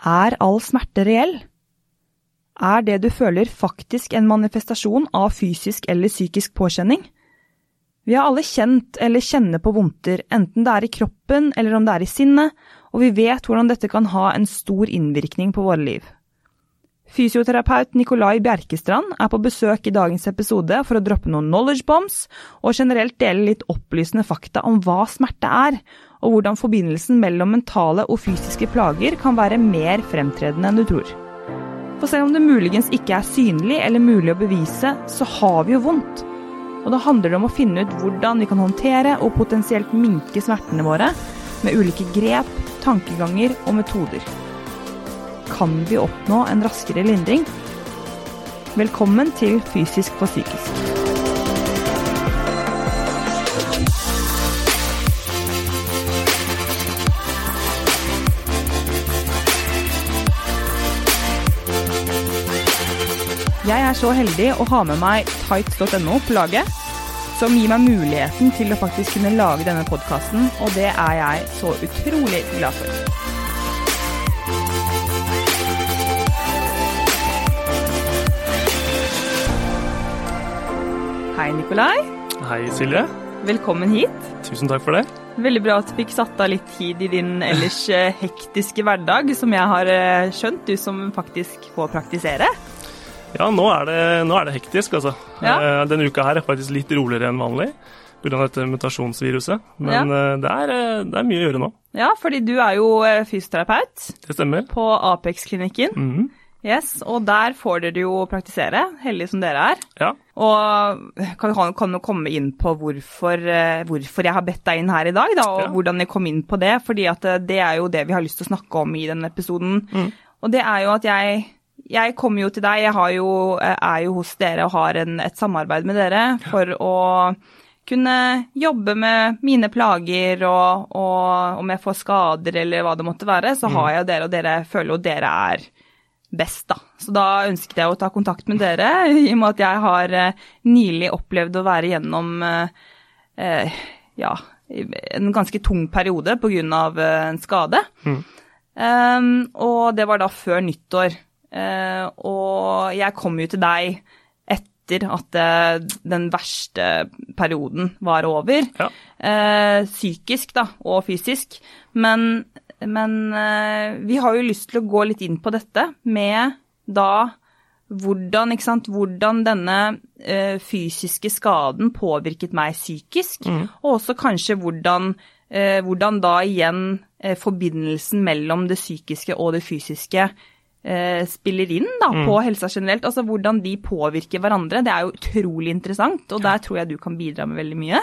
Er all smerte reell? Er det du føler faktisk en manifestasjon av fysisk eller psykisk påkjenning? Vi har alle kjent eller kjenner på vondter, enten det er i kroppen eller om det er i sinnet, og vi vet hvordan dette kan ha en stor innvirkning på våre liv. Fysioterapeut Nikolai Bjerkestrand er på besøk i dagens episode for å droppe noen knowledge bombs og generelt dele litt opplysende fakta om hva smerte er, og hvordan forbindelsen mellom mentale og fysiske plager kan være mer fremtredende enn du tror. For selv om det muligens ikke er synlig eller mulig å bevise, så har vi jo vondt. Og da handler det om å finne ut hvordan vi kan håndtere og potensielt minke smertene våre med ulike grep, tankeganger og metoder kan vi oppnå en raskere lindring. Velkommen til Fysisk for psykisk. Jeg er så heldig å ha med meg tights.no på laget, som gir meg muligheten til å faktisk kunne lage denne podkasten, og det er jeg så utrolig glad for. Hei, Nikolai. Hei, Silje. Velkommen hit. Tusen takk for det. Veldig bra at du fikk satt av litt tid i din ellers eh, hektiske hverdag, som jeg har eh, skjønt, du som faktisk får praktisere. Ja, nå er det, nå er det hektisk, altså. Ja. Eh, denne uka her er faktisk litt roligere enn vanlig pga. dette mutasjonsviruset. Men ja. det, er, det, er, mye å gjøre nå. Ja, fordi du er jo fysioterapeut. Det stemmer. På Apex-klinikken. Mm -hmm. Yes, og der får dere jo praktisere, heldige som dere er. Ja. Og kan, kan du komme inn på hvorfor, eh, hvorfor, jeg har bedt deg inn her i dag, da, og ja. hvordan jeg kom inn på det. fordi eh, det er jo det vi har lyst til å snakke om i denne episoden. Mm. Og det er jo at jeg, jeg kommer jo til deg, jeg jo, eh, er jo hos dere og har en, et samarbeid med dere for å kunne jobbe med mine plager, og, og om jeg får skader eller hva det måtte være, så mm. har jeg jo dere, og dere føler jo dere er best, da. Så da ønsket jeg å ta kontakt med dere, i og med at jeg har eh, nylig opplevd å være gjennom eh, eh ja, en ganske tung periode pga. En skade. Mm. Um, og det var da før nyttår. Uh, og jeg kom jo til deg etter at uh, den verste perioden var over. Ja. Uh, psykisk, da, og fysisk. Men men eh, vi har jo lyst til å gå litt inn på dette med da hvordan, hvordan denne ø, fysiske skaden påvirket meg psykisk, mm. og også kanskje hvordan, ø, hvordan da igjen ø, forbindelsen mellom det psykiske og det fysiske eh, spiller inn da, mm. på helsa generelt. Altså hvordan de påvirker hverandre. Det er jo utrolig interessant, og der tror jeg du kan bidra med veldig mye.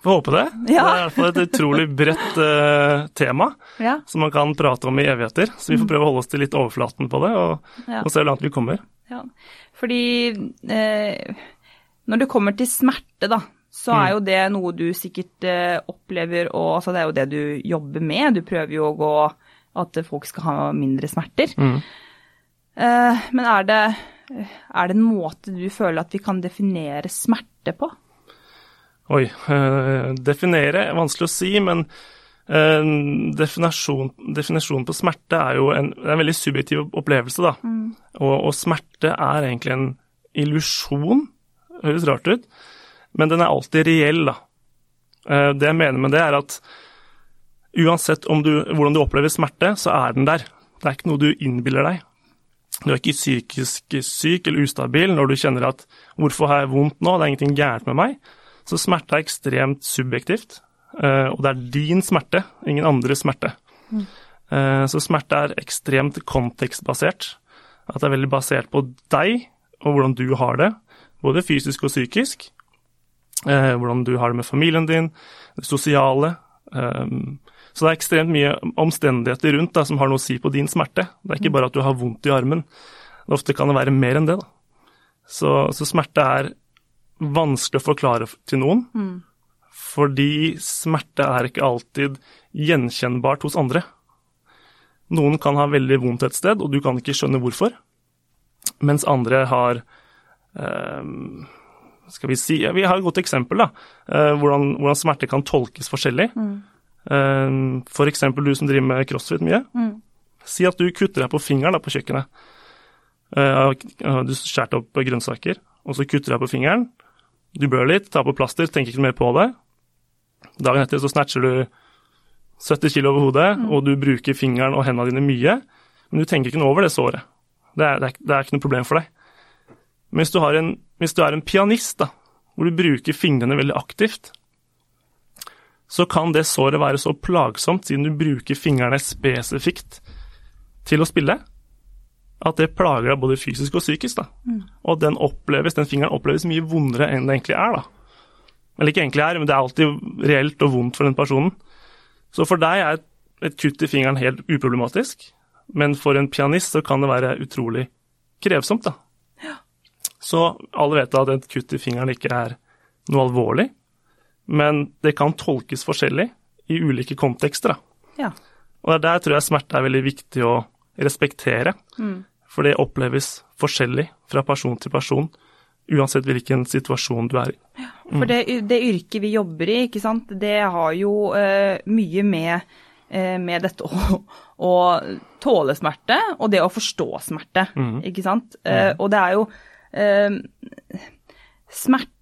Får håpe det. Ja. Det er i hvert fall et utrolig bredt uh, tema ja. som man kan prate om i evigheter. Så vi får mm. prøve å holde oss til litt overflaten på det, og, ja. og se hvor langt vi kommer. Ja, fordi eh, når det kommer til smerte, da, så er mm. jo det noe du sikkert eh, opplever, og altså, det er jo det du jobber med. Du prøver jo å gå at folk skal ha mindre smerter. Mm. Uh, men er det, er det en måte du føler at vi kan definere smerte på? Oi, uh, definere er vanskelig å si, men uh, definisjon, definisjon, på smerte er jo en, er en veldig subjektiv opplevelse, da. Mm. Og, og, smerte er egentlig en illusjon, høres rart ut, men den er alltid reell, da. Det jeg mener med det, er at uansett du, hvordan du opplever smerte, så er den der. Det er ikke noe du innbiller deg. Du er ikke psykisk syk eller ustabil når du kjenner at 'hvorfor har jeg vondt nå', det er ingenting gærent med meg. Så smerte er ekstremt subjektivt, eh, og det er din smerte, ingen andres smerte. Mm. Eh, så smerte er ekstremt kontekstbasert. At det er veldig basert på deg og hvordan du har det, både fysisk og psykisk. Eh, hvordan du har det med familien din, det sosiale. Så det er ekstremt mye omstendigheter rundt da, som har noe å si på din smerte. Det er ikke mm. bare at du har vondt i armen. Ofte kan det være mer enn det. Da. Så, så smerte er vanskelig å forklare til noen. Mm. Fordi smerte er ikke alltid gjenkjennbart hos andre. Noen kan ha veldig vondt et sted, og du kan ikke skjønne hvorfor. Mens andre har eh, Skal vi si ja, Vi har et godt eksempel, da. Eh, hvordan, hvordan, smerte kan tolkes forskjellig. Mm. Eh, for eksempel du som driver med crossfit mye. Mm. Si at du kutter deg på fingeren da, på kjøkkenet. Uh, du skjærte opp grønnsaker, og så kutter du deg på fingeren. Du blør litt, tar på plaster, tenker ikke mer på det. Dagen etter så snatcher du 70 kilo over hodet, mm. og du bruker fingeren og hendene dine mye, men du tenker ikke noe over det såret. Det er, det er, det er ikke noe problem for deg. Men hvis du, en, hvis du er en pianist, da, hvor du bruker fingrene veldig aktivt, så kan det såret være så plagsomt, siden du bruker fingrene spesifikt til å spille, at det plager deg både fysisk og psykisk. Mm. Og den oppleves, den fingeren oppleves mye vondere enn det egentlig er. da. Eller ikke egentlig er, men det er alltid reelt og vondt for den personen. Så for deg er et, et kutt i fingeren helt uproblematisk, men for en pianist så kan det være utrolig krevsomt. da. Ja. Så alle vet da at et kutt i fingeren ikke er noe alvorlig, men det kan tolkes forskjellig i ulike kontekster. da. Ja. Og der tror jeg smerte er veldig viktig å respektere. Mm. For det oppleves forskjellig fra person til person, uansett hvilken situasjon du er i. Mm. for det, det, yrket vi jobber i, ikke sant, det har jo uh, mye med, uh, med dette å, å, tåle smerte og det å forstå smerte, mm. ikke sant. Uh, og det er jo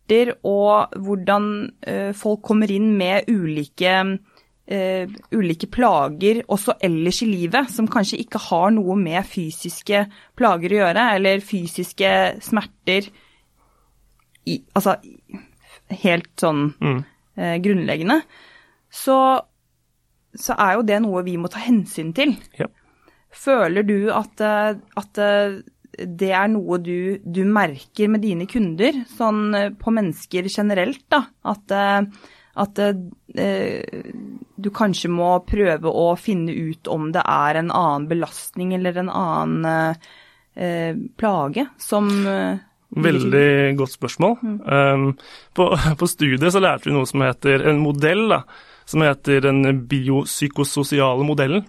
smerter og hvordan folk kommer inn med ulike uh, ulike plager også ellers i livet, som kanskje ikke har noe med fysiske plager å gjøre, eller fysiske smerter i, Altså helt sånn mm. uh, grunnleggende, så, så, er jo det noe vi må ta hensyn til. Ja. Føler du at, eh, at det er noe du, du, merker med dine kunder, sånn på mennesker generelt, da? At at eh, du kanskje må prøve å finne ut om det er en annen belastning eller en annen eh, plage som eh, Veldig godt spørsmål. Mm. Um, på, på, studiet så lærte vi noe som heter en modell, da, som heter den biopsykososiale modellen.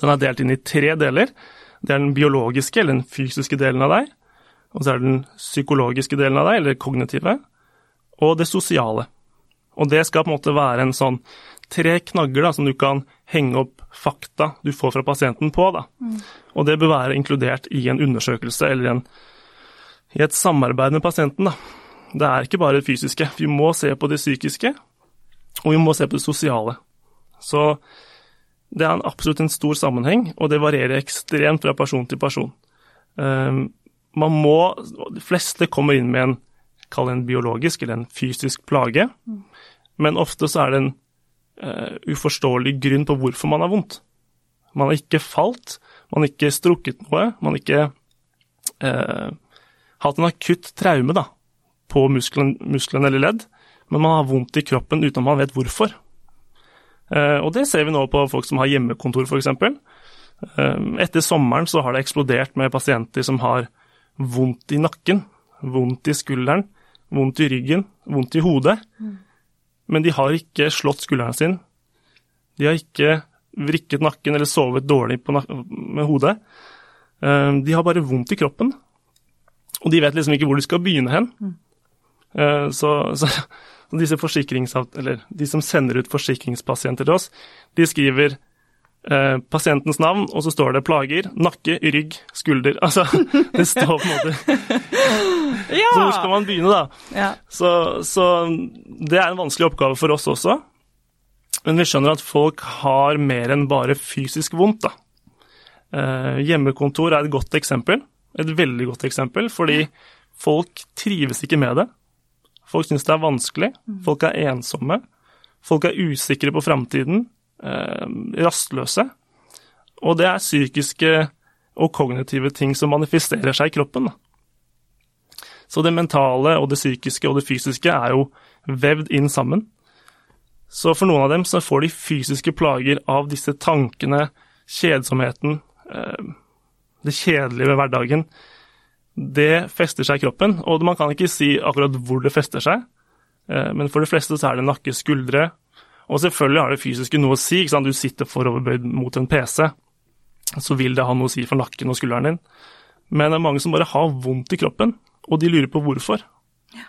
Den er delt inn i tre deler. Det er den biologiske, eller den fysiske delen av deg. Og så er det den psykologiske delen av deg, eller kognitive. Og det sosiale. Og det skal på en måte være en sånn tre knagger da, som du kan henge opp fakta du får fra pasienten på. Da. Mm. Og det bør være inkludert i en undersøkelse eller en, i et samarbeid med pasienten. Da. Det er ikke bare det fysiske. Vi må se på det psykiske, og vi må se på det sosiale. Så det er absolutt en stor sammenheng, og det varierer ekstremt fra person til person. Um, man må De fleste kommer inn med en kall en biologisk eller en fysisk plage. Men ofte så er det en uh, uforståelig grunn på hvorfor man har vondt. Man har ikke falt, man har ikke strukket noe, man har ikke uh, hatt en akutt traume da, på muskelen, muskelen, eller ledd, men man har vondt i kroppen uten at man vet hvorfor. Uh, og det ser vi nå på folk som har hjemmekontor, f.eks. Uh, etter sommeren så har det eksplodert med pasienter som har vondt i nakken, vondt i skulderen, vondt i ryggen, vondt i hodet. Mm men de har ikke slått skulderen sin. De har ikke vrikket nakken eller sovet dårlig med hodet. Eh, de har bare vondt i kroppen. Og de vet liksom ikke hvor de skal begynne hen. Mm. Eh, så, så, disse eller de som sender ut forsikringspasienter til oss, de skriver eh, pasientens navn, og så står det plager, nakke, rygg, skulder. Altså, det står på en måte ja. Så hvor skal man begynne, da? Ja. Så, så, det er en vanskelig oppgave for oss også. Men vi skjønner at folk har mer enn bare fysisk vondt, da. Eh, hjemmekontor er et godt eksempel. Et veldig godt eksempel, fordi folk trives ikke med det. Folk syns det er vanskelig. Mm. Folk er ensomme. Folk er usikre på framtiden. Eh, rastløse. Og det er psykiske og kognitive ting som manifesterer seg i kroppen. Så det mentale og det psykiske og det fysiske er jo vevd inn sammen. Så for noen av dem så får de fysiske plager av disse tankene, kjedsomheten, eh, det kjedelige ved hverdagen. Det fester seg i kroppen, og man kan ikke si akkurat hvor det fester seg. Eh, men for de fleste så er det nakke, skuldre, og selvfølgelig har det fysiske noe å si. ikke sant? Du sitter foroverbøyd mot en PC, så vil det ha noe å si for nakken og skulderen din. Men det er mange som bare har vondt i kroppen, og de lurer på hvorfor. Ja.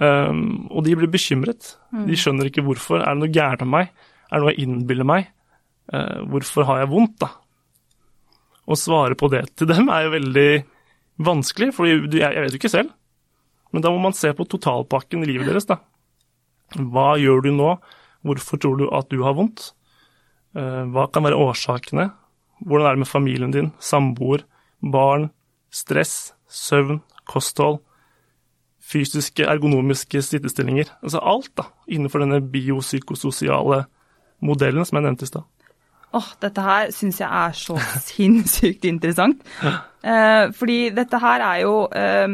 Um, og de blir bekymret. Mm. De skjønner ikke hvorfor. Er det noe gærent med meg? Er det noe jeg innbiller meg? Uh, hvorfor har jeg vondt, da? å svare på det til dem er jo veldig vanskelig, for jeg vet jo ikke selv. Men da må man se på totalpakken i livet deres, da. Hva gjør du nå? Hvorfor tror du at du har vondt? Eh, hva kan være årsakene? Hvordan er det med familien din, samboer, barn, stress, søvn, kosthold? fysiske, ergonomiske sittestillinger. Altså alt da, innenfor denne biopsykososiale modellen som jeg nevnte i stad. Åh, oh, dette her syns jeg er så sinnssykt interessant. Eh, fordi dette her er jo eh,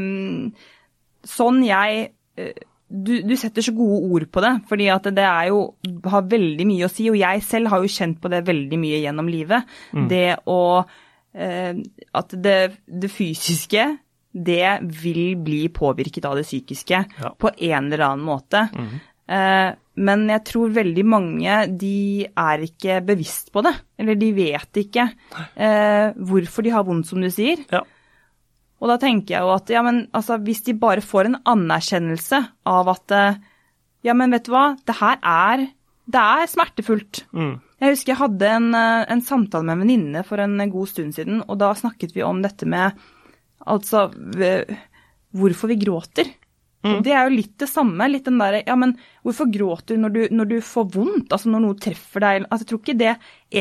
sånn jeg eh, du, du, setter så gode ord på det, fordi at det er jo, har veldig mye å si. Og jeg selv har jo kjent på det veldig mye gjennom livet. Mm. Det å uh, At det, det fysiske det vil bli påvirket av det psykiske ja. på en eller annen måte. Mm. Eh, men jeg tror veldig mange de er ikke bevisst på det. Eller de vet ikke eh, hvorfor de har vondt, som du sier. Ja. Og da tenker jeg jo at ja, men altså, hvis de bare får en anerkjennelse av at eh, ja, men vet du hva, det her er, det er smertefullt. Mm. Jeg husker jeg hadde en, en samtale med en venninne for en god stund siden, og da snakket vi om dette med Altså hvorfor vi gråter. Mm. Det er jo litt det samme. litt den der, ja, men Hvorfor gråter du når, du når du får vondt? Altså når noe treffer deg? Altså, jeg tror ikke det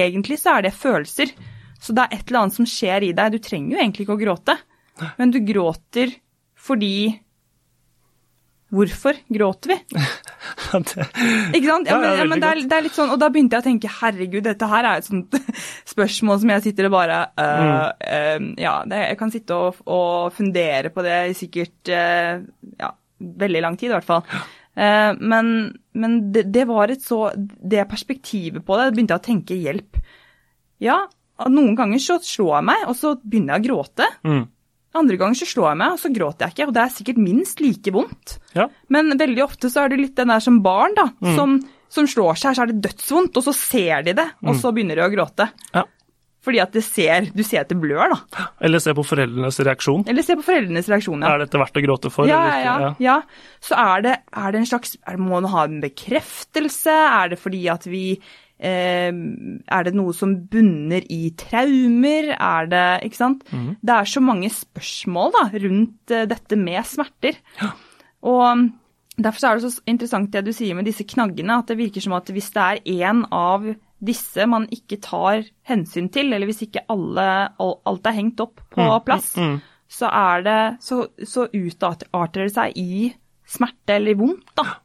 Egentlig så er det følelser. Så det er et eller annet som skjer i deg. Du trenger jo egentlig ikke å gråte, men du gråter fordi Hvorfor gråter vi? ikke sant? Ja, men, ja, men det, er, det, er, litt sånn, Og da begynte jeg å tenke herregud, dette her er et sånt spørsmål som jeg sitter og bare uh, mm. uh, Ja, det, jeg kan sitte og, og, fundere på det i sikkert uh, ja, veldig lang tid, i hvert fall. men, men det, det, var et så Det perspektivet på det, begynte jeg å tenke hjelp. Ja, noen ganger så slår jeg meg, og så begynner jeg å gråte. Mm. Andre ganger så slår jeg meg, og så gråter jeg ikke. Og det er sikkert minst like vondt. Ja. Men veldig ofte så er det litt den der som barn, da. Mm. Som, som, slår seg, så er det dødsvondt, og så ser de det, og mm. så begynner de å gråte. Ja. Fordi at ser, du ser at det blør, da. Eller se på foreldrenes reaksjon. Eller se på foreldrenes reaksjon, ja. Er dette verdt å gråte for? Ja, ja, ja, ja. Så er det, er det en slags Må man ha en bekreftelse? Er det fordi at vi eh, er det noe som bunner i traumer? Er det Ikke sant? Mm. Det er så mange spørsmål da, rundt eh, dette med smerter. Ja. Og derfor er det så interessant det du sier med disse knaggene, at det virker som at hvis det er én av disse man ikke tar hensyn til, eller hvis ikke alle, alt er hengt opp på mm. plass, mm. mm. så er det Så, så utarter det seg i smerte eller vondt, da.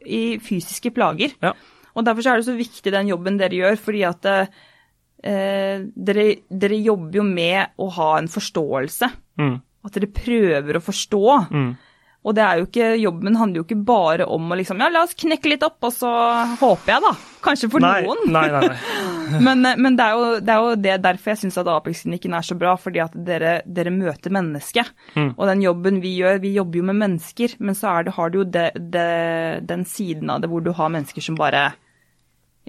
I fysiske plager. Ja. Og Derfor er det så viktig den jobben dere gjør, fordi at eh, dere, dere, jobber jo med å ha en forståelse. Mm. At dere prøver å forstå. Mm. Og det er jo ikke, jobben handler jo ikke bare om å liksom Ja, la oss knekke litt opp, og så håper jeg, da. Kanskje for nei, noen. Nei, nei, nei. men, eh, men det, er jo, det, er jo, det derfor jeg syns at Apex-klinikken er så bra, fordi at dere, dere møter mennesket. Mm. Og den jobben vi gjør, vi jobber jo med mennesker, men så det, har du jo den siden av det hvor du har mennesker som bare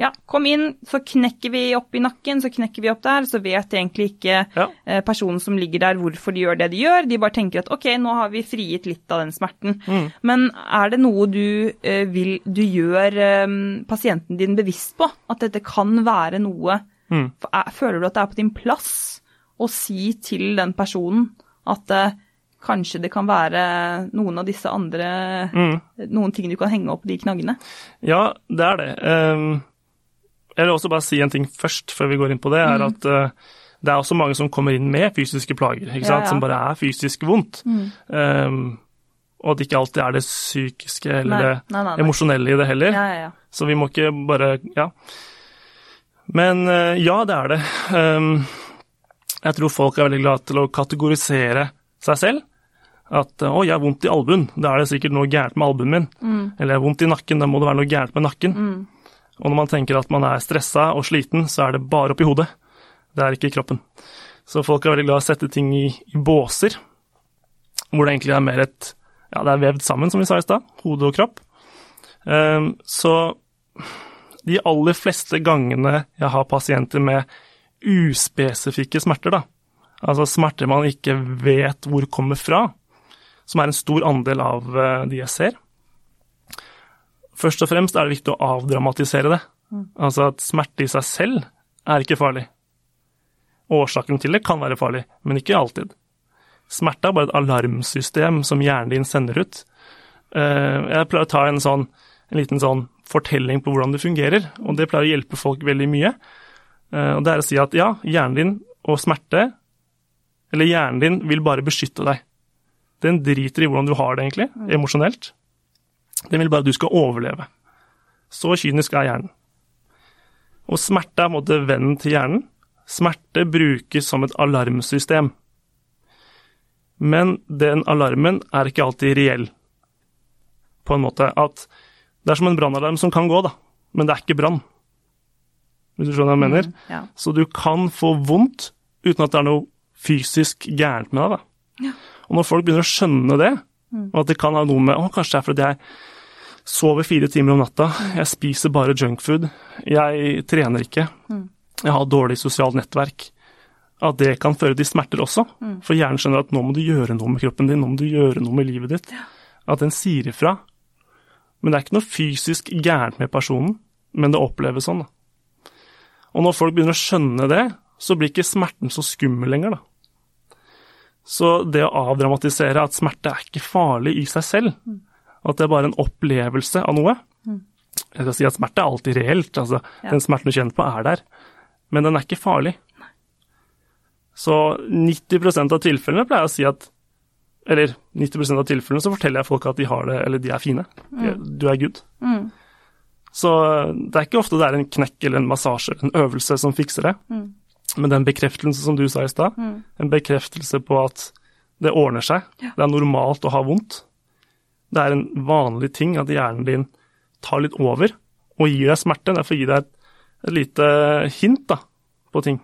ja, kom inn, så knekker vi opp i nakken, så knekker vi opp der. Så vet egentlig ikke ja. eh, personen som ligger der hvorfor de gjør det de gjør. De bare tenker at ok, nå har vi frigitt litt av den smerten. Mm. Men er det noe du, eh, vil, du gjør eh, pasienten din bevisst på? At dette kan være noe mm. Føler du at det er på din plass å si til den personen at kanskje det kan være noen av disse andre mm. Noen ting du kan henge opp de knaggene? Ja, det er det. Um jeg vil også bare si en ting først, før vi går inn på det. er mm. at uh, det er også mange som kommer inn med fysiske plager, ikke sant? Ja, ja. som bare er fysisk vondt. Mm. Um, og at det ikke alltid er det psykiske eller nei, det nei, nei, emosjonelle i det heller. Ja, Så vi må ikke bare Ja. Men uh, ja, det er det. Um, jeg tror folk er veldig glad til å kategorisere seg selv. At 'å, jeg har vondt i albuen', da er det sikkert noe gærent med albuen min. Mm. Eller 'jeg har vondt i nakken', da må det være noe gærent med nakken. Mm. Og når man tenker at man er stressa og sliten, så er det bare oppi hodet. Det er ikke i kroppen. Så folk er veldig glad i å sette ting i, i, båser, hvor det egentlig er mer et Ja, det er vevd sammen, som vi sa i stad. Hode og kropp. Um, så de aller fleste gangene jeg har pasienter med uspesifikke smerter, da, altså smerter man ikke vet hvor kommer fra, som er en stor andel av uh, de jeg ser, Først og fremst er det viktig å avdramatisere det. Mm. Altså at smerte i seg selv er ikke farlig. Årsaken til det kan være farlig, men ikke alltid. Smerte er bare et alarmsystem som hjernen din sender ut. Eh, jeg pleier å ta en, sånn, en liten sånn fortelling på hvordan det fungerer, og det pleier å hjelpe folk veldig mye. Eh, og det er å si at ja, hjernen din og smerte, eller hjernen din, vil bare beskytte deg. Den driter i hvordan du har det, egentlig, emosjonelt. Den vil bare at du skal overleve. Så kynisk er hjernen. Og smerte er på en måte vennen til hjernen. Smerte brukes som et alarmsystem. Men den alarmen er ikke alltid reell, på en måte. At det er som en brannalarm som kan gå, da, men det er ikke brann. Hvis du skjønner hva jeg mener? Mm, ja. Så du kan få vondt uten at det er noe fysisk gærent med deg. da. Ja. Og når folk begynner å skjønne det, og at det kan ha noe med å, Kanskje det er fordi jeg sover fire timer om natta, jeg spiser bare junkfood, jeg trener ikke, jeg har dårlig sosialt nettverk. At det kan føre til smerter også. For hjernen skjønner at nå må du gjøre noe med kroppen din, nå må du gjøre noe med livet ditt. At den sier ifra. Men det er ikke noe fysisk gærent med personen, men det oppleves sånn. da. Og når folk begynner å skjønne det, så blir ikke smerten så skummel lenger, da. Så det å avdramatisere at smerte er ikke farlig i seg selv, at det er bare en opplevelse av noe Jeg skal si at smerte er alltid reelt, altså Ja. den smerten du kjenner på er der, men den er ikke farlig. Så 90 av tilfellene pleier jeg å si at Eller 90% av tilfellene så forteller jeg folk at de har det, eller de er fine. De- Du er good. Mm. Så det er ikke ofte det er en knekk eller en massasje eller en øvelse som fikser det. Mm. Men den bekreftelsen som du sa i stad, en bekreftelse på at det ordner seg, det er normalt å ha vondt. Det er en vanlig ting at hjernen din tar litt over og gir deg smerte. Derfor gir deg et, et lite hint da, på ting.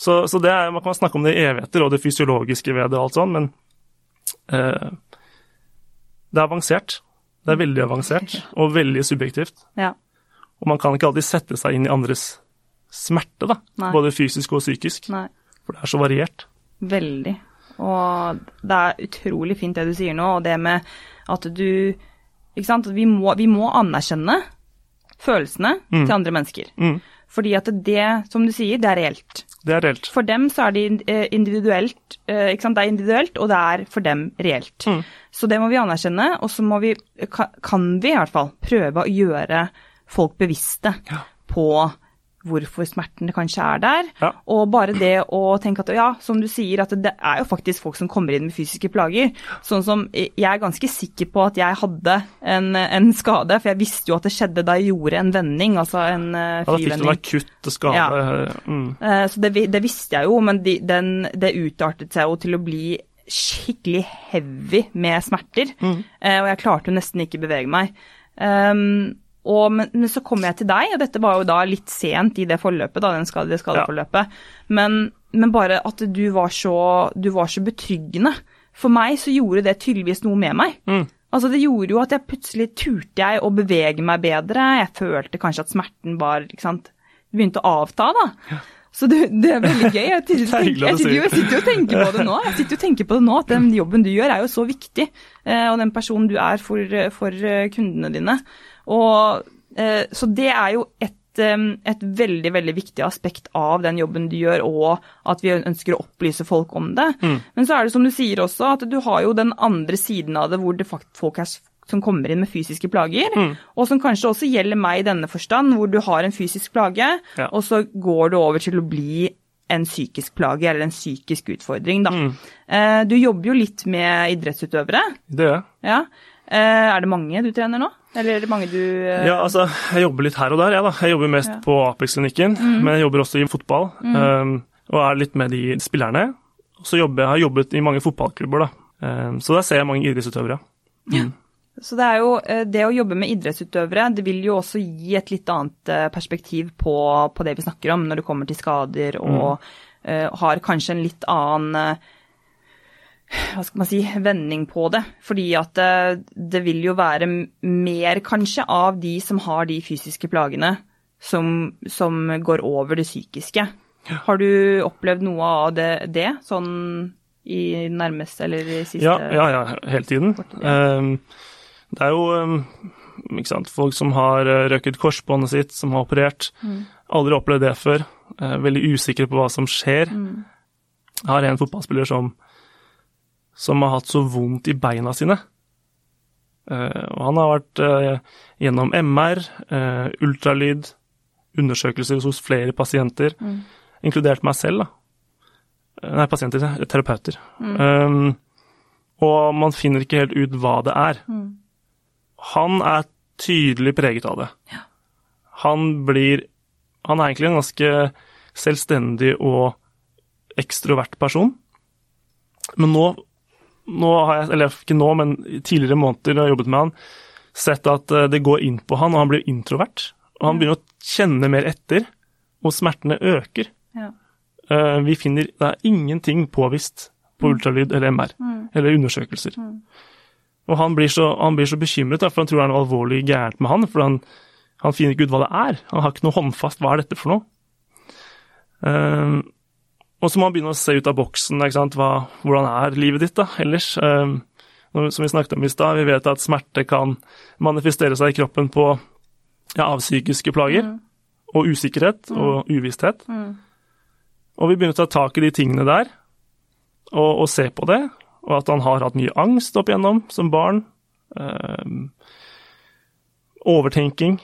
Så, så det er, man kan snakke om det i evigheter og det fysiologiske ved det og alt sånt, men eh, det er avansert. Det er veldig avansert og veldig subjektivt. Ja. Og man kan ikke alltid sette seg inn i andres smerte, da. Nei. Både fysisk og psykisk. Nei. For det er så variert. Veldig. Og det er utrolig fint det du sier nå, og det med at du Ikke sant. Vi må, vi må anerkjenne følelsene til andre mennesker. Mm. Fordi at det, som du sier, det er reelt. Det er reelt. For dem så er det eh, individuelt, eh, ikke sant? Det er individuelt, og det er for dem reelt. Mm. Så det må vi anerkjenne, og så må vi, kan vi i hvert fall prøve å gjøre folk bevisste Ja. på hvorfor smerten kanskje er der. Ja. Og bare det å tenke at ja, som du sier, at det er jo faktisk folk som kommer inn med fysiske plager. Sånn som jeg er ganske sikker på at jeg hadde en, en skade, for jeg visste jo at det skjedde da jeg gjorde en vending, altså en uh, Ja, da fikk du en frivending. akutt skade. Mm. Eh, Så det, det visste jeg jo, men de, den, det utartet seg jo til å bli skikkelig heavy med smerter. Eh, Og jeg klarte jo nesten ikke bevege meg. Um, og, men, men så kom jeg til deg, og dette var jo da litt sent i det forløpet, da, den skade, skadeforløpet. skadeforløpet. Men, men bare at du var, så, du var så betryggende. For meg så gjorde det tydeligvis noe med meg. Mm. Altså Det gjorde jo at jeg plutselig turte jeg å bevege meg bedre. Jeg følte kanskje at smerten var ikke sant, begynte å avta, da. Så det, det er veldig gøy. Jeg, er jeg, sitter, jo, jeg sitter jo og tenker på det nå. Jeg sitter jo og tenker på det nå, At den jobben du gjør er jo så viktig. eh, Og den personen du er for, for eh, kundene dine. Og, eh, så det er jo et, eh, et veldig veldig viktig aspekt av den jobben du gjør, og at vi ønsker å opplyse folk om det. Men så er det som du sier også, at du har jo den andre siden av det hvor det faktisk folk er, som kommer inn med fysiske plager, og som kanskje også gjelder meg i denne forstand, hvor du har en fysisk plage, Ja. og så går du over til å bli en psykisk plage eller en psykisk utfordring. Da. Mm. Du jobber jo litt med idrettsutøvere. Det gjør jeg. Ja. Eh, Er det mange du trener nå? Eller er det mange du uh... Ja, altså, jeg jobber litt her og der, jeg da. Jeg jobber mest Ja. på Apex-klinikken, men jeg jobber også i fotball. um, og er litt med de spillerne. Og så jobber jeg har jobbet i mange fotballklubber, da. Um, så der ser jeg mange idrettsutøvere. Så det er jo eh, det å jobbe med idrettsutøvere, det vil jo også gi et litt annet eh, perspektiv på, på det vi snakker om når det kommer til skader, og uh, har kanskje en litt annen hva skal man si, vending på det. Fordi at det, det vil jo være mer kanskje av de som har de fysiske plagene, som, som går over det psykiske. Har du opplevd noe av det, det sånn i nærmeste eller i siste Ja, ja, ja, hele tiden. Ja. det er jo um, ikke sant, folk som har uh, røket korsbåndet sitt, som har operert. Aldri opplevd det før. Eh, veldig usikre på hva som skjer. Mm. Jeg har en fotballspiller som, som har hatt så vondt i beina sine. Eh, og han har vært eh, gjennom MR, eh, ultralyd, undersøkelser hos flere pasienter, Mm. inkludert meg selv, da. Nei, pasienter, terapeuter. Mm. Um, og man finner ikke helt ut hva det er. Mm. Han er tydelig preget av det. Han blir Han er egentlig en ganske selvstendig og ekstrovert person. Men nå, nå har jeg, eller ikke nå, men tidligere måneder når jeg har jobbet med han, sett at eh, det går inn på han, og han blir introvert. Og han begynner å kjenne mer etter, og smertene øker. Ja. Eh, Vi finner Det er ingenting påvist på ultralyd eller MR, Mm. eller undersøkelser. Og han blir så, han blir så bekymret, for han tror det er noe alvorlig gærent med han. For han, han finner ikke ut hva det er. Han har ikke noe håndfast. Hva er dette for noe? Eh, og så må han begynne å se ut av boksen. Hva, hvordan er livet ditt da, ellers? Eh, som vi snakket om i stad, vi vet at smerte kan manifestere seg i kroppen på ja, av psykiske plager. Og usikkerhet og uvisshet. Mm. Og vi begynner å ta tak i de tingene der, og, og se på det. Og at han har hatt mye angst opp igjennom som barn. Eh, overtenking.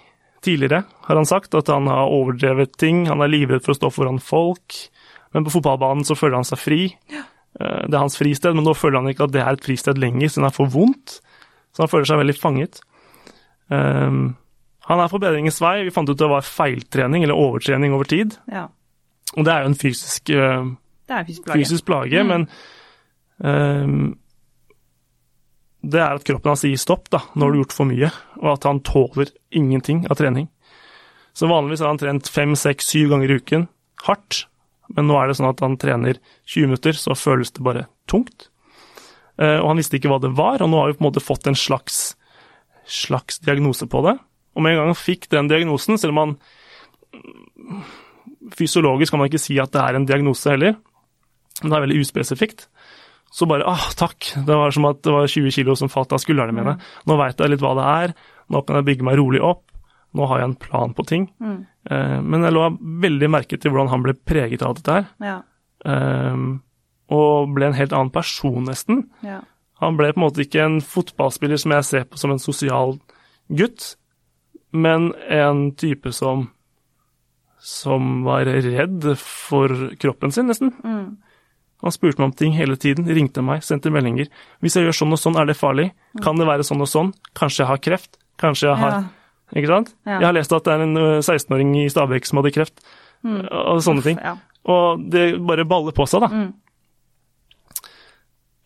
Tidligere har han sagt at han har overdrevet ting. Han er livredd for å stå foran folk. Men på fotballbanen så føler han seg fri. Eh, det er hans fristed, men nå føler han ikke at det er et fristed lenger, siden han får vondt. Så han føler seg veldig fanget. Um, han er på bedringens vei. Vi fant ut det var feiltrening eller overtrening over tid. ja. Og det er jo en fysisk, uh, Det er fysisk plage. fysisk plage, Mm. men um, det er at kroppen hans sier stopp da, når du har gjort for mye, og at han tåler ingenting av trening. Så vanligvis har han trent fem, seks, syv ganger i uken, hardt, men nå er det sånn at han trener 20 minutter, så føles det bare tungt. Eh, og han visste ikke hva det var, og nå har vi på en måte fått en slags, slags diagnose på det. Og med en gang han fikk den diagnosen, selv om han Fysiologisk kan man ikke si at det er en diagnose heller, men det er veldig uspesifikt. Så bare ah, takk, det var som at det var 20 kilo som falt av skuldrene mine. Nå veit jeg litt hva det er, nå kan jeg bygge meg rolig opp, nå har jeg en plan på ting. Mm. Eh, men jeg lå veldig merke til hvordan han ble preget av dette her, Ja. eh, og ble en helt annen person nesten. Ja. Han ble på en måte ikke en fotballspiller som jeg ser på som en sosial gutt, men en type som som var redd for kroppen sin, nesten. Mm. Han spurte meg om ting hele tiden, ringte meg, sendte meldinger. Hvis jeg gjør sånn og sånn, er det farlig? Kan det være sånn og sånn? Kanskje jeg har kreft? Kanskje jeg har Ja. Ikke sant? Ja. Jeg har lest at det er en 16-åring i Stabekk som hadde kreft, og sånne ting. Ja. Og det bare baller på seg, da. Mm.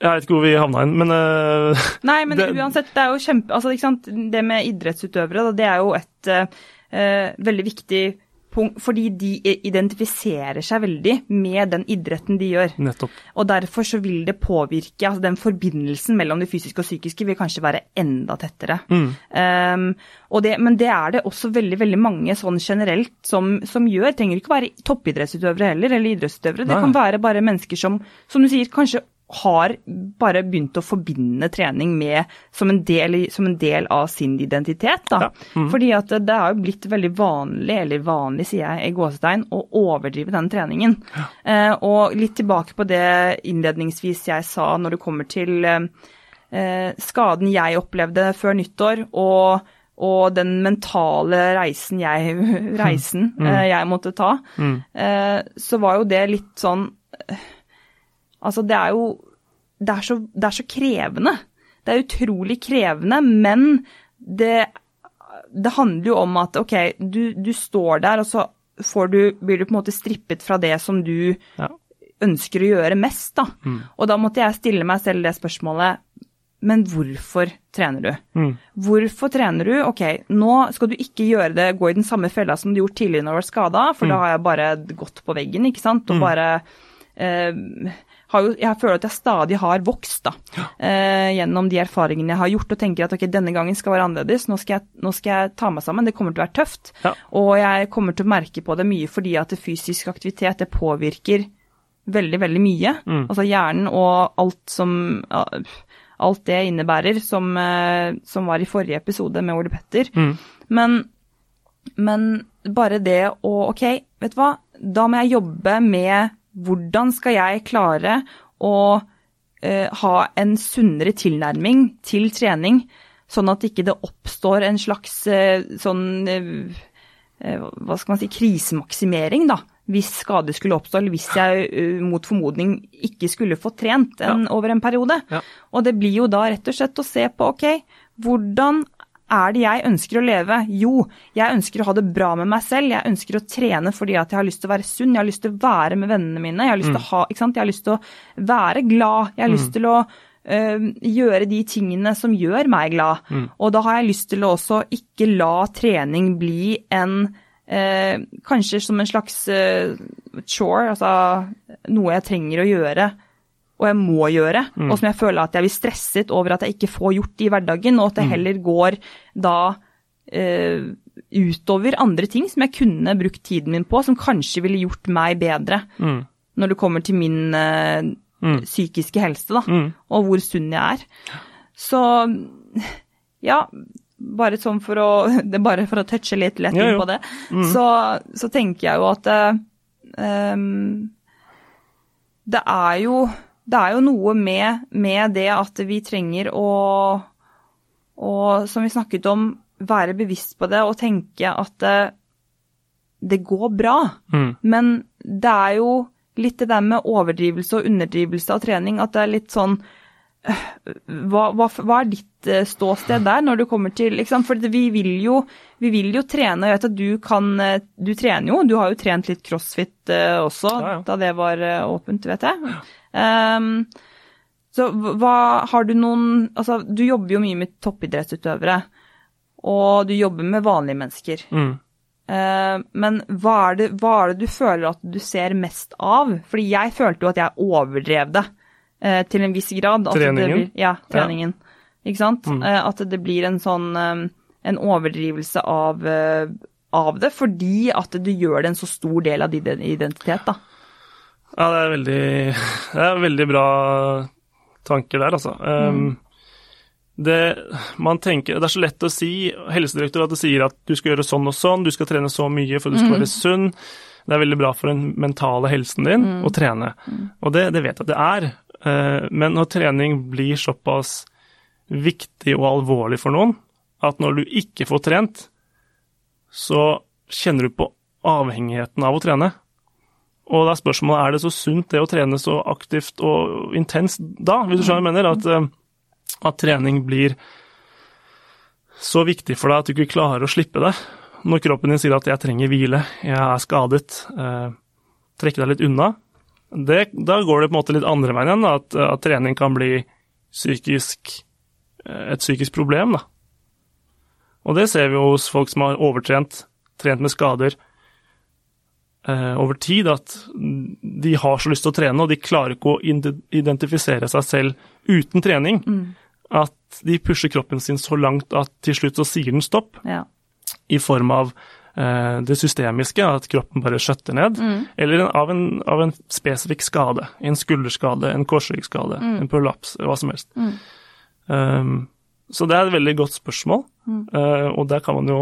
Jeg vet ikke hvor vi havna hen, men uh, Nei, men Det- uansett, det er jo kjempe... Altså, ikke sant, det med idrettsutøvere, da, det er jo et eh, veldig viktig fordi de identifiserer seg veldig med den idretten de gjør. nettopp. Og derfor så vil det påvirke, altså den forbindelsen mellom det fysiske og psykiske vil kanskje være enda tettere. Mm. Um, det, men det er det også veldig veldig mange sånn generelt som, som gjør. Trenger ikke være toppidrettsutøvere heller, eller idrettsutøvere. Det Nei. kan være bare mennesker som, som du sier, kanskje har bare begynt å forbinde trening med som en del, som en del av sin identitet. Da. Ja. Mm. Fordi at det, har jo blitt veldig vanlig, eller vanlig sier jeg i gåsetegn, å overdrive den treningen. Eh, og litt tilbake på det innledningsvis jeg sa når det kommer til eh, eh, skaden jeg opplevde før nyttår, og, og den mentale reisen jeg, reisen, eh, jeg måtte ta, Mm. eh, så var jo det litt sånn eh, Altså, det er jo det er, så, det er så krevende. Det er utrolig krevende, men det, det handler jo om at ok, du, du står der, og så får du, blir du på en måte strippet fra det som du Ja. ønsker å gjøre mest, da. Og da måtte jeg stille meg selv det spørsmålet, men hvorfor trener du? Mm. Hvorfor trener du? Ok, nå skal du ikke gjøre det, gå i den samme fella som du gjorde tidligere når du var skada, for da har jeg bare gått på veggen, ikke sant, og bare eh, jo, jeg føler at jeg stadig har vokst da, eh, gjennom de erfaringene jeg har gjort, og tenker at ok, denne gangen skal være annerledes, nå skal, jeg, nå skal jeg ta meg sammen, det kommer til å være tøft. Ja. Og jeg kommer til å merke på det mye fordi at fysisk aktivitet, det påvirker veldig, veldig mye. Mm. Altså hjernen og alt som Alt det innebærer, som, eh, som var i forrige episode med Ole Petter. Mm. Men, men bare det å Ok, vet du hva, da må jeg jobbe med hvordan skal jeg klare å uh, ha en sunnere tilnærming til trening, sånn at ikke det oppstår en slags uh, sånn uh, hva skal man si, krisemaksimering, da. Hvis skade skulle oppstå, eller hvis jeg mot formodning ikke skulle få trent en, ja. over en periode. Ja. Og det blir jo da rett og slett å se på ok, hvordan er det jeg ønsker å leve? Jo, jeg ønsker å ha det bra med meg selv. Jeg ønsker å trene fordi at jeg har lyst til å være sunn, jeg har lyst til å være med vennene mine. Jeg har lyst, mm. til, å ha, jeg har lyst til å være glad. Jeg har mm. lyst til å øh, gjøre de tingene som gjør meg glad. Mm. Og da har jeg lyst til å også ikke la trening bli en øh, Kanskje som en slags øh, chore, altså noe jeg trenger å gjøre og jeg må gjøre, mm. og som jeg føler at jeg blir stresset over at jeg ikke får gjort i hverdagen, og at det mm. heller går da eh, utover andre ting som jeg kunne brukt tiden min på, som kanskje ville gjort meg bedre mm. når det kommer til min eh, mm. psykiske helse, da, mm. og hvor sunn jeg er. Så ja, bare sånn for å det er Bare for å touche litt lett inn på det, mm. så, så, tenker jeg jo at um, det er jo det er jo noe med, med det at vi trenger å, å, som vi snakket om, være bevisst på det og tenke at det, det går bra. Mm. Men det er jo litt det der med overdrivelse og underdrivelse av trening, at det er litt sånn øh, hva, hva, hva, er ditt ståsted der når du kommer til liksom, For vi vil, jo, vi vil jo trene. Jeg vet at du kan øh, Du trener jo. Du har jo trent litt crossfit også ja, ja. da det var åpent, vet jeg. Um, så hva har du noen Altså, du jobber jo mye med toppidrettsutøvere, og du jobber med vanlige mennesker. Mm. Uh, men hva er, det, hva er, det, du føler at du ser mest av? Fordi jeg følte jo at jeg overdrev det uh, til en viss grad. Treningen? Blir, ja, treningen. Ja. Ikke sant? Mm. Uh, at det blir en sånn um, en overdrivelse av, av, det, fordi at du gjør det en så stor del av din identitet, da. Ja, det er veldig, det er veldig bra tanker der, altså. Um, det, man tenker, det er så lett å si Helsedirektoratet sier at du skal gjøre sånn og sånn, du skal trene så mye for du skal mm. være sunn. Det er veldig bra for den mentale helsen din mm. å trene. Mm. Og det, det, vet jeg at det er. Uh, men når trening blir såpass viktig og alvorlig for noen at når du ikke får trent, så kjenner du på avhengigheten av å trene. Og da er spørsmålet er det så sunt det å trene så aktivt og intenst da, hvis du skjønner hva jeg mener? At, eh, at, trening blir så viktig for deg at du ikke klarer å slippe det. Når kroppen din sier at 'jeg trenger hvile, jeg er skadet', eh, trekke deg litt unna. Det, da går det på en måte litt andre veien igjen, at, at, trening kan bli psykisk, et psykisk problem. Da. Og det ser vi jo hos folk som har overtrent, trent med skader eh, over tid at de har så lyst til å trene, og de klarer ikke å identifisere seg selv uten trening. Mm. At de pusher kroppen sin så langt at til slutt så sier den stopp. Ja. I form av eh, det systemiske, at kroppen bare skjøtter ned. Mm. Eller av en, av en, spesifikk skade. En skulderskade, en korsryggskade, mm. en prolaps, hva som helst. Um, så det er et veldig godt spørsmål, uh, og der kan man jo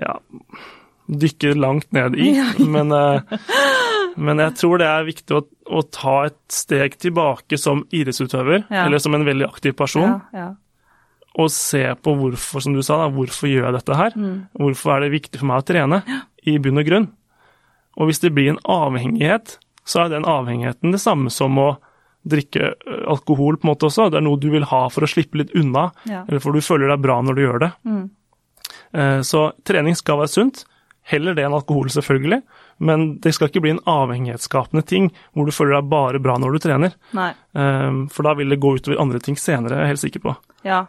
ja, dykke langt ned i. Men, uh, men, jeg tror det er viktig å, å, ta et steg tilbake som idrettsutøver, ja. eller som en veldig aktiv person. Ja. Og se på hvorfor, som du sa, da, hvorfor gjør jeg dette her? Mm. Hvorfor er det viktig for meg å trene, i bunn og grunn? Og hvis det blir en avhengighet, så er den avhengigheten det samme som å drikke eh, alkohol, på en måte også. Det er noe du vil ha for å slippe litt unna, eller for du føler deg bra når du gjør det. Mm. Eh, så trening skal være sunt, Heller det enn alkohol, selvfølgelig, men det skal ikke bli en avhengighetsskapende ting hvor du føler deg bare bra når du trener. Nei. Um, for da vil det gå utover andre ting senere, jeg er helt sikker på. Ja,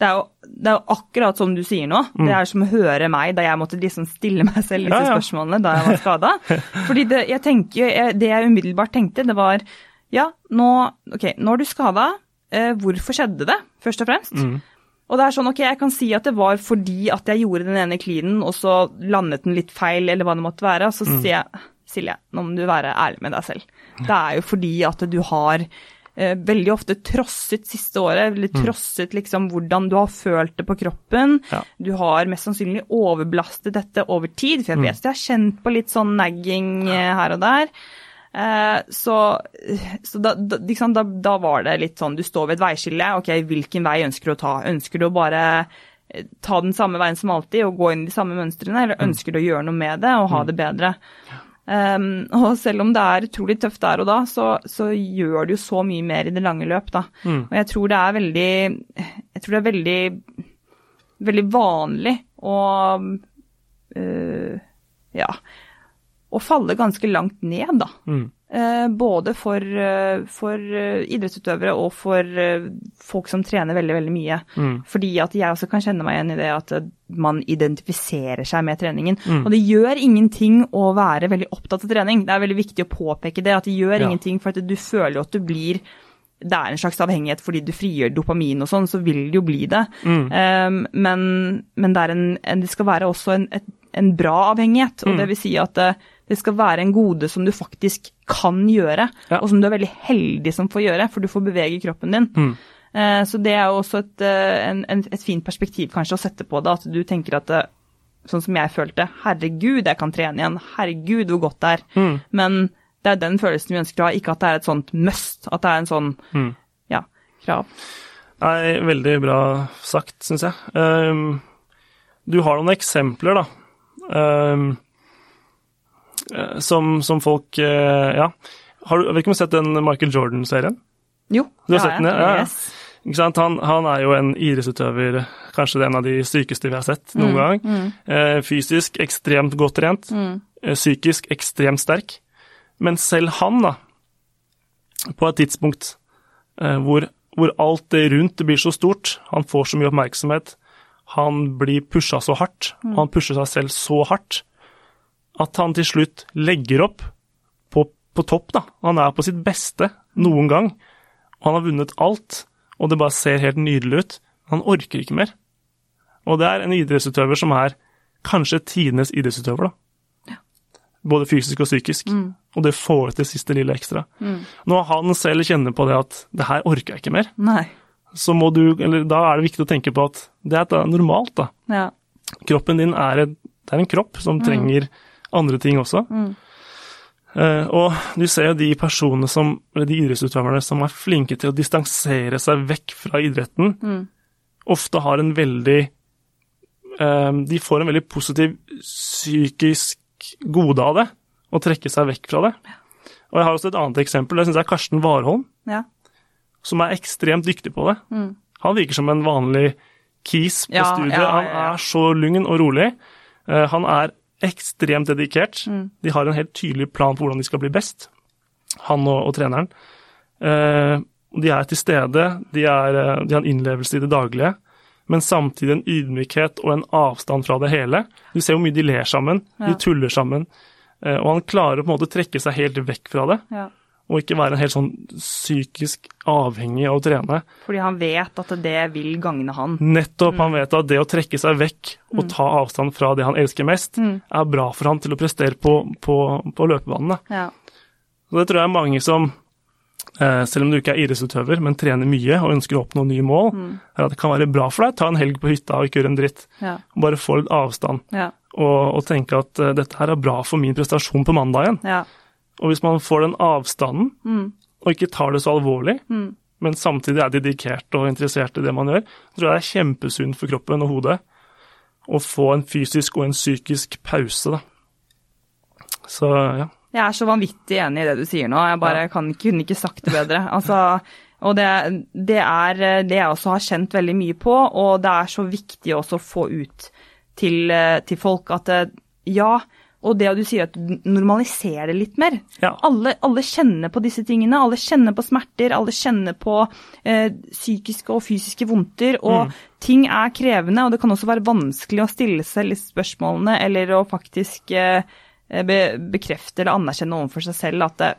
det er, jo, det er jo, akkurat som du sier nå. Mm. Det er som å høre meg da jeg måtte liksom stille meg selv disse ja, ja. spørsmålene da jeg var skada. Fordi det jeg, tenker, det jeg umiddelbart tenkte, det var ja, nå, okay, nå er du skada. Eh, hvorfor skjedde det, først og fremst? Mm. Og det er sånn, ok, jeg kan si at det var fordi at jeg gjorde den ene klinen, og så landet den litt feil, eller hva det måtte være. Og så mm. sier jeg Silje, nå må du være ærlig med deg selv. Det er jo fordi at du har eh, veldig ofte trosset siste året, eller mm. trosset liksom hvordan du har følt det på kroppen. Ja. Du har mest sannsynlig overbelastet dette over tid, for jeg mm. vet mm. jeg har kjent på litt sånn nagging eh, her og der. Eh, så, så da, da, liksom, da, da, var det litt sånn, du står ved et veiskille, ok, hvilken vei ønsker du å ta? Ønsker du å bare eh, ta den samme veien som alltid og gå inn i de samme mønstrene, eller mm. ønsker du å gjøre noe med det og ha det bedre? Um, og selv om det er utrolig tøft der og da, så, så, gjør det jo så mye mer i det lange løp, da. Mm. Og jeg tror det er veldig Jeg tror det er veldig, veldig vanlig å uh, Ja. Å falle ganske langt ned, da. Mm. Eh, både for, eh, for, eh, idrettsutøvere og for folk som trener veldig, veldig mye. Mm. Fordi at jeg også kan kjenne meg igjen i det at man identifiserer seg med treningen. Mm. Og det gjør ingenting å være veldig opptatt av trening. Det er veldig viktig å påpeke det. At det gjør ja. ingenting for at du føler at du blir det er en slags avhengighet fordi du frigjør dopamin og sånn, så vil det jo bli det. Mm. Um, men, men det, en, en, det, skal være også en, et, en bra avhengighet. Og mm. det vil si at uh, det skal være en gode som du faktisk kan gjøre, ja. og som du er veldig heldig som får gjøre, for du får bevege kroppen din. Mm. Eh, så det er jo også et, en, en, et, fint perspektiv kanskje å sette på det, at du tenker at det, sånn som jeg følte, herregud, jeg kan trene igjen, herregud, hvor godt det er. Mm. Men det er den følelsen vi ønsker å ha, ikke at det er et sånt must, at det er en sånn mm. ja, krav. Nei, veldig bra sagt, syns jeg. Um, du har noen eksempler, da. Um, Eh, som, som folk eh, Ja. Har du, vet ikke om du har sett den Michael Jordan-serien? Jo, du har ja, sett den, ja. Yes. Han, han, er jo en idrettsutøver, kanskje en av de sykeste vi har sett noen mm, gang. Mm. Eh, fysisk ekstremt godt trent, mm. eh, psykisk ekstremt sterk. Men selv han, da, på et tidspunkt eh, hvor, hvor, alt det rundt blir så stort, han får så mye oppmerksomhet, han blir pusha så hardt, mm. han pusher seg selv så hardt, at han til slutt legger opp på, på, topp. da. Han er på sitt beste noen gang. Og han har vunnet alt, og det bare ser helt nydelig ut. Han orker ikke mer. Og det er en idrettsutøver som er kanskje tidenes idrettsutøver, da. Ja. Både fysisk og psykisk. Mm. Og det får til siste lille ekstra. Mm. Når han selv kjenner på det at 'det her orker jeg ikke mer', Nei. så må du, eller da er det viktig å tenke på at det er normalt, da. Ja. Kroppen din er, et, det er en kropp som mm. trenger andre ting også. Mm. Uh, og du ser jo de personene som, eller de idrettsutøverne som er flinke til å distansere seg vekk fra idretten, mm. ofte har en veldig uh, De får en veldig positiv psykisk gode av det, å trekke seg vekk fra det. Og jeg har også et annet eksempel, det syns jeg er Karsten Warholm, ja. som er ekstremt dyktig på det. Mm. Han virker som en vanlig kis på ja, studiet. Ja, han er så lugn og rolig. Uh, han er ekstremt dedikert. Mm. De har en helt tydelig plan på hvordan de skal bli best, han og, og treneren. Eh, de er til stede, de, er, eh, de, har en innlevelse i det daglige, men samtidig en ydmykhet og en avstand fra det hele. Du ser hvor mye de ler sammen, ja. de tuller sammen, eh, og han klarer på en måte å trekke seg helt vekk fra det. Ja og ikke være helt sånn psykisk avhengig av å trene. Fordi han vet at det vil gagne han. Nettopp. Mm. Han vet at det å trekke seg vekk og mm. ta avstand fra det han elsker mest, mm. er bra for han til å prestere på, på, på løpebanene. Ja. Så det tror jeg er mange som, eh, selv om du ikke er idrettsutøver, men trener mye og ønsker å oppnå nye mål, mm. er at det kan være bra for deg. Ta en helg på hytta og ikke gjøre en dritt. Ja. Bare få litt avstand. Ja. Og, og, tenke at uh, dette her er bra for min prestasjon på mandagen. Ja. Og hvis man får den avstanden, mm. og ikke tar det så alvorlig, mm. men samtidig er dedikert og interessert i det man gjør, så tror jeg det er kjempesunt for kroppen og hodet å få en fysisk og en psykisk pause, da. Så ja. Jeg er så vanvittig enig i det du sier nå. Jeg bare ja. kan, kunne ikke sagt det bedre. Altså, og det, det, er det jeg også har kjent veldig mye på, og det er så viktig også å få ut til, til folk at ja, og det at du sier at du normaliserer litt mer. Ja. Alle, alle, kjenner på disse tingene. Alle kjenner på smerter, alle kjenner på eh, psykiske og fysiske vondter. Og mm. ting er krevende, og det kan også være vanskelig å stille seg litt spørsmålene eller å faktisk eh, be, bekrefte eller anerkjenne overfor seg selv at det,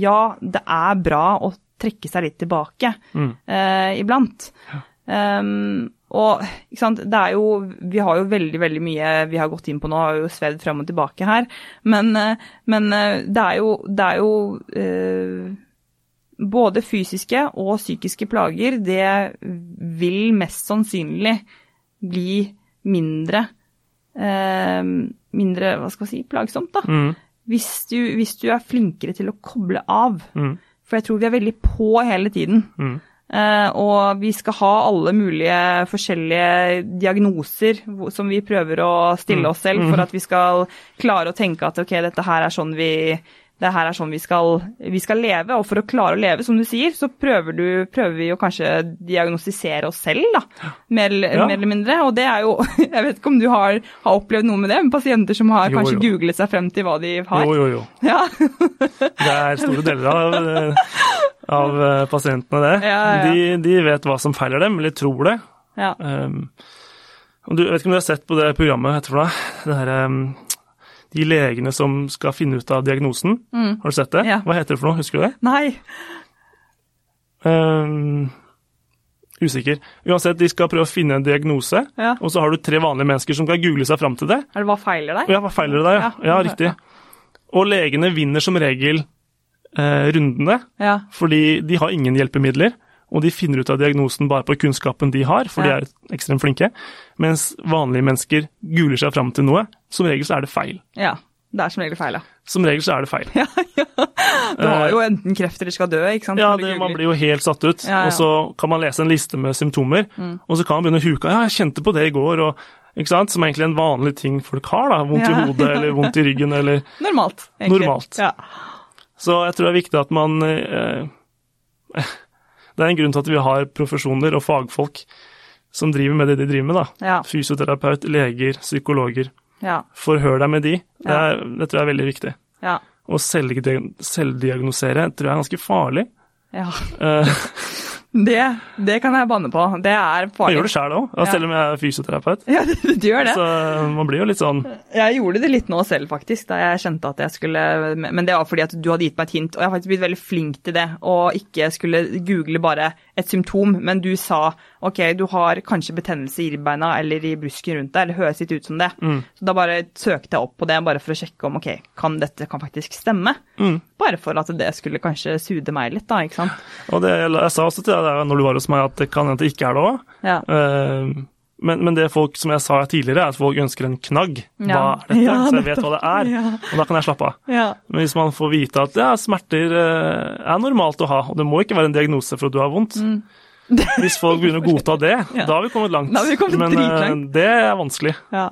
ja, det er bra å trekke seg litt tilbake mm. eh, iblant. Ja. Um, og ikke sant, det er jo Vi har jo veldig veldig mye vi har gått inn på nå, har jo svevd frem og tilbake her. Men, eh, men eh, det er jo, det er jo eh, både fysiske og psykiske plager, det vil mest sannsynlig bli mindre eh, Mindre, hva skal jeg si, plagsomt, da. Mm. Hvis, du, hvis du er flinkere til å koble av. Mm. For jeg tror vi er veldig på hele tiden. Mm. Eh, og vi skal ha alle mulige forskjellige diagnoser som vi prøver å stille Mm. oss selv for at vi skal klare å tenke at ok, dette her er sånn vi det her er sånn vi skal, vi skal leve, og for å klare å leve, som du sier, så prøver, du, prøver vi å kanskje diagnostisere oss selv, da. Mer, Ja. mer eller mindre. Og det er jo Jeg vet ikke om du har, har opplevd noe med det, men pasienter som har Jo, kanskje jo. googlet seg frem til hva de har. Jo, jo, jo. Ja. Det er store deler av, eh, av eh, pasientene, det. Ja. De, de vet hva som feiler dem, eller tror det. ja. Um, du, jeg vet ikke om du har sett på det programmet, heter det for noe? Det her, um, de legene som skal finne ut av diagnosen. Har du sett det? Mm. Ja. Hva heter det for noe, husker du det? Nei. Um, usikker. Uansett, de skal prøve å finne en diagnose, Ja. og så har du tre vanlige mennesker som skal google seg fram til det. Er det hva feiler deg? Ja, hva feiler det deg? Ja, ja riktig. Og legene vinner som regel eh, rundene, fordi de har ingen hjelpemidler. Og de finner ut av diagnosen bare på kunnskapen de har, for Ja. de er ekstremt flinke. Mens vanlige mennesker guler seg fram til noe. Som regel så er det feil. ja. Det er som regel feil, ja. Som regel så er det feil. Du har jo enten kreft eller skal dø, ikke sant? Ja, det, man blir jo helt satt ut. Ja, Mm. ja. Og så kan man lese en liste med symptomer, og så kan man begynne å huke. Ja, jeg kjente på det i går, og ikke sant? Som egentlig er en vanlig ting folk har, da. Vondt Ja. i hodet eller vondt i ryggen eller Normalt, egentlig. Normalt. Ja. Så jeg tror det er viktig at man eh, Det er en grunn til at vi har profesjoner og fagfolk som driver med det de driver med, da. Ja. Fysioterapeut, leger, psykologer. Ja. Forhør deg med de. Det, er, det tror jeg er veldig viktig. Ja. Å selvdiag- selvdiagnosere tror jeg er ganske farlig. ja. Det, det kan jeg banne på. Det er jeg farlig. gjør det sjøl òg, Ja. selv om jeg er fysioterapeut. Ja, du, du gjør det. Så man blir jo litt sånn Jeg gjorde det litt nå selv, faktisk, da jeg kjente at jeg skulle Men det var fordi at du hadde gitt meg et hint, og jeg har faktisk blitt veldig flink til det. Og ikke skulle google bare et symptom, men du sa ok, du har kanskje betennelse i ribbeina eller i brusken rundt deg, eller høres litt ut som det. Mm. Så da bare søkte jeg opp på det, bare for å sjekke om ok, kan dette kan faktisk stemme. Mm. Bare for at det skulle kanskje sude meg litt, da, ikke sant. Og det, jeg sa også til deg når du var hos meg at det kan hende det ikke er det òg. Ja. Men, men det folk, som jeg sa tidligere, er at folk ønsker en knagg. Hva er dette? Ja, så jeg vet hva det er. Ja. Og da kan jeg slappe av. Ja. Men hvis man får vite at ja, smerter eh, er normalt å ha, og det må ikke være en diagnose for at du har vondt Hvis folk begynner å godta det. Ja. da har vi kommet langt. Vi kommet men eh, dritlangt. det er vanskelig. Ja,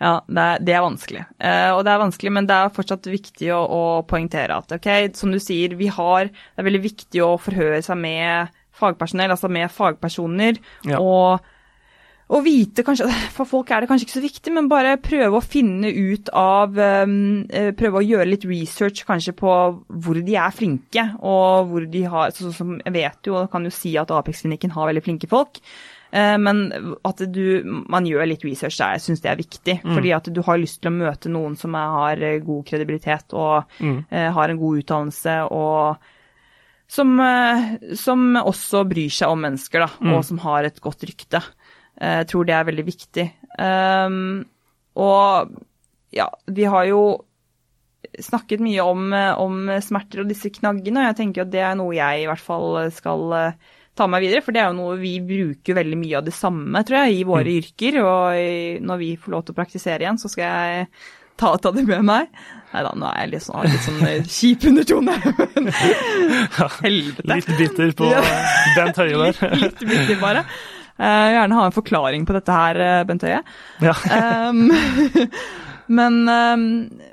ja det, er, det er vanskelig. Uh, og det er vanskelig, men det er fortsatt viktig å, å poengtere at ok, som du sier, vi har Det er veldig viktig å forhøre seg med fagpersonell, altså med fagpersoner, Ja. og og vite kanskje, For folk er det kanskje ikke så viktig, men bare prøve å finne ut av um, eh, Prøve å gjøre litt research kanskje på hvor de er flinke, og hvor de har Sånn som jeg vet jo, kan jo si at Apex-klinikken har veldig flinke folk. Eh, Men at du, man gjør litt research der, jeg syns det er viktig. Fordi at du har lyst til å møte noen som er, har eh, god kredibilitet og Mm. uh, har en god utdannelse og som, uh, som også bryr seg om mennesker, da, og som har et godt rykte. Eh, Jeg tror det er veldig viktig. Um, og ja, vi har jo snakket mye om, eh, om smerter og disse knaggene, og jeg tenker at det er noe jeg i hvert fall skal eh, ta med videre, for det er jo noe vi bruker veldig mye av det samme, tror jeg, i våre yrker. Og når vi får lov til å praktisere igjen, så skal jeg ta, ta det med meg. Nei da, nå er jeg litt sånn, litt sånn kjip undertone. men Helvete. Litt bitter på Bent Høie der. Litt bitter, bare. Eh, Jeg vil gjerne ha en forklaring på dette her, eh, Bent Høie. Ja. Um, men, um,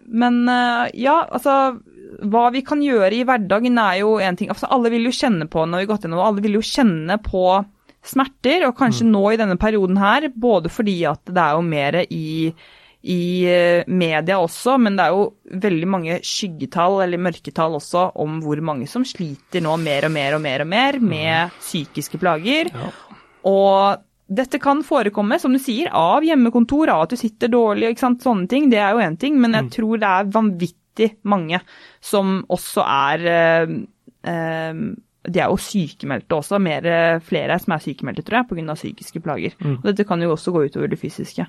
men uh, ja, altså Hva vi kan gjøre i hverdagen er jo en ting. Altså, alle vil jo kjenne på når vi har gått gjennom, alle vil jo kjenne på smerter, og kanskje nå i denne perioden her, både fordi at det er jo mer i i eh, media også, men det er jo veldig mange skyggetall eller mørketall også om hvor mange som sliter nå mer og mer og mer og mer med psykiske plager. Ja. Og dette kan forekomme, som du sier, av hjemmekontor, av at du sitter dårlig, ikke sant, sånne ting. Det er jo én ting, men jeg tror det er vanvittig mange som også er eh, eh, De er jo sykemeldte også, mer, eh, flere som er sykemeldte, tror jeg, pga. psykiske plager. Og dette kan jo også gå utover det fysiske.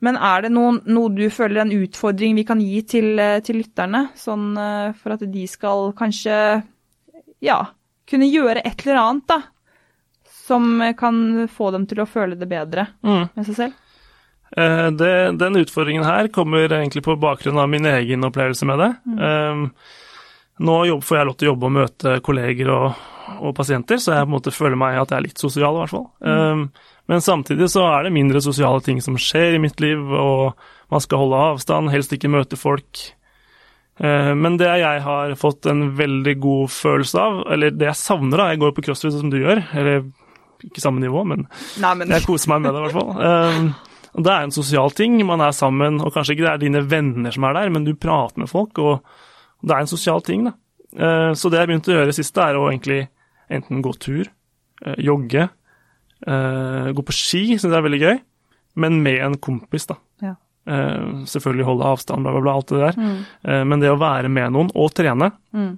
Men er det noen, noe du føler en utfordring vi kan gi til, eh, til lytterne, sånn for at de skal kanskje ja, kunne gjøre et eller annet, da. Som kan få dem til å føle det bedre Mm. med seg selv. Uh, det, den utfordringen her kommer egentlig på bakgrunn av min egen opplevelse med det. Um, nå jobb, får jeg lov til å jobbe og møte kolleger og, og pasienter, så jeg på en måte føler meg at jeg er litt sosial, i hvert fall. Um, men samtidig så er det mindre sosiale ting som skjer i mitt liv, og man skal holde avstand, helst ikke møte folk. Eh, Men det jeg har fått en veldig god følelse av, eller det jeg savner da, jeg går på crossfit som du gjør, eller ikke samme nivå, men Nei, men jeg koser meg med det, i hvert fall. Um, det er en sosial ting. Man er sammen, og kanskje ikke det er dine venner som er der, men du prater med folk, og det er en sosial ting, da. Uh, så det jeg begynte å gjøre sist, er å egentlig enten gå tur, uh, jogge, uh, gå på ski, syns jeg er veldig gøy, men med en kompis, da. Ja. Uh, selvfølgelig holde avstand, bla, bla, bla, alt det der. Uh, men det å være med noen og trene, Mm.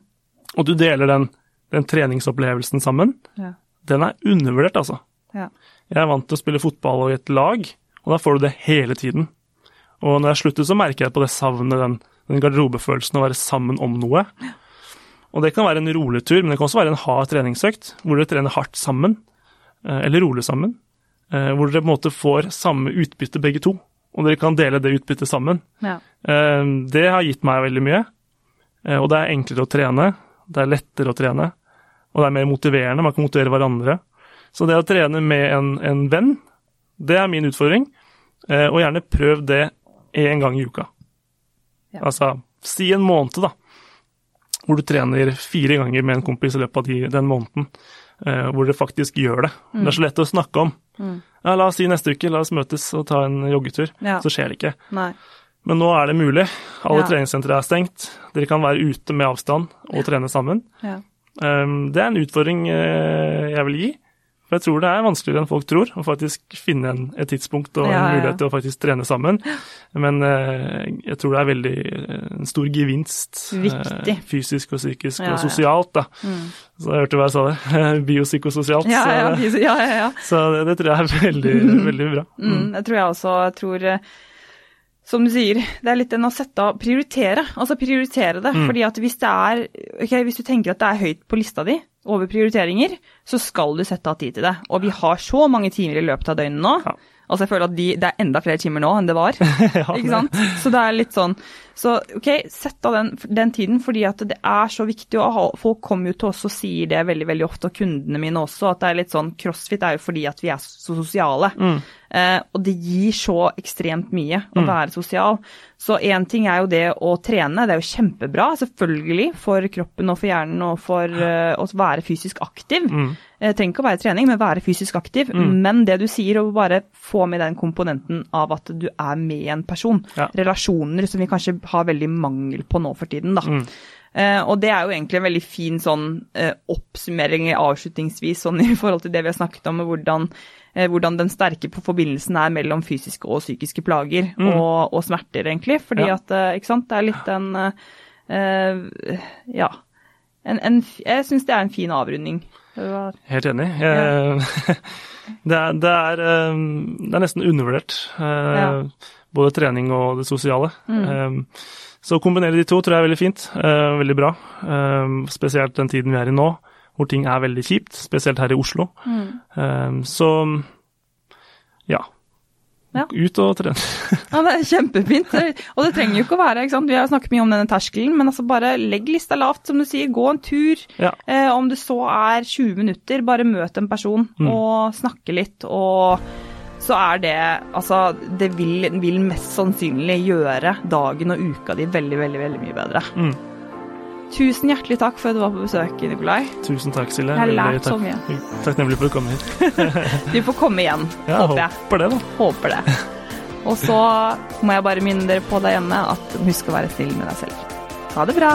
og du deler den, den treningsopplevelsen sammen, Ja. Den er undervurdert, altså. Ja. Jeg er vant til å spille fotball og i et lag, og da får du det hele tiden. Og når jeg slutter, så merker jeg på det savnet, den, den garderobefølelsen å være sammen om noe. Og det kan være en rolig tur, men det kan også være en hard treningsøkt, hvor dere trener hardt sammen, eh, eller rolig sammen. eh, Hvor dere på en måte får samme utbytte begge to, og dere kan dele det utbyttet sammen. Ja. Eh, Det har gitt meg veldig mye, og det er enklere å trene, det er lettere å trene, og det er mer motiverende, man kan motivere hverandre. Så det å trene med en, en venn, det er min utfordring. Eh, og gjerne prøv det én gang i uka. Ja. Altså si en måned, da. Hvor du trener fire ganger med en kompis i løpet av de, den måneden. Eh, hvor dere faktisk gjør det. Det er så lett å snakke om. Mm. Ja, la oss si neste uke, la oss møtes og ta en joggetur. Ja. Så skjer det ikke. Nei. Men nå er det mulig. Alle Ja. treningssentre er stengt. Dere kan være ute med avstand og trene sammen. Ja. Um, det er en utfordring eh, jeg vil gi. For jeg tror det er vanskeligere enn folk tror, å faktisk finne en, et tidspunkt og Ja, en ja. mulighet til å faktisk trene sammen. Men eh, jeg tror det er veldig eh, en stor gevinst. Viktig. fysisk og psykisk Ja, og sosialt, da. Mm. Så jeg hørte hva jeg sa der. Biopsykososialt. Ja, ja, ja, ja, ja. så det, det tror jeg er veldig, veldig bra. Mm, jeg tror jeg også jeg tror Som du sier, det er litt den å sette av Prioritere. Altså prioritere det. Mm. Fordi at hvis det er ok, Hvis du tenker at det er høyt på lista di over prioriteringer, så skal du sette av tid til det. Og vi har så mange timer i løpet av døgnet nå. Ja. Altså jeg føler at de, det er enda flere timer nå enn det var. Ja, ikke sant? Så det er litt sånn Så ok, sett av den, den tiden, fordi at det er så viktig. å ha- folk kommer jo til oss og sier det veldig veldig ofte, og kundene mine også, at det er litt sånn Crossfit er jo fordi at vi er så sosiale. Mm. Eh, og det gir så ekstremt mye å være sosial. Så én ting er jo det å trene, det er jo kjempebra, selvfølgelig, for kroppen og for hjernen og for eh, å være fysisk aktiv. Mm. Eh, trenger ikke å være trening, men være fysisk aktiv. Men det du sier, å bare få med den komponenten av at du er med en person. Ja. Relasjoner som vi kanskje har veldig mangel på nå for tiden, da. Mm. Eh, og det er jo egentlig en veldig fin sånn eh, oppsummering avslutningsvis sånn i forhold til det vi har snakket om, med hvordan, eh, hvordan den sterke på forbindelsen er mellom fysiske og psykiske plager og, og smerter, egentlig. Fordi Mm. Ja. at, ikke sant, det er litt en eh, eh, Ja. En, en, jeg syns det er en fin avrunding. Helt enig. Jeg, det, er, det, er, det er nesten undervurdert, eh, Ja. Mm. både trening og det sosiale. Eh, Så å kombinere de to tror jeg er veldig fint. eh, Veldig bra. Eh, Spesielt den tiden vi er i nå, hvor ting er veldig kjipt. Spesielt her i Oslo. Mm. Eh, Så ja. Ja. Ut og trene. Ja, det er kjempefint. Og det trenger jo ikke å være, ikke sant. Vi har snakket mye om denne terskelen, men altså bare legg lista lavt, som du sier. Gå en tur. Ja. Eh, om det så er 20 minutter, bare møt en person Mm. og snakke litt, og så er det Altså, det vil, vil mest sannsynlig gjøre dagen og uka di veldig, veldig, veldig mye bedre. Mm. Tusen hjertelig takk for at du var på besøk, Nikolai. Tusen takk, Silje. Jeg har lært så mye. Takknemlig for å komme hit. Du får komme igjen, Ja, håper jeg. håper det, da. Håper det. Og så må jeg bare minne dere på der hjemme at husk å være snill med deg selv. Ha det bra!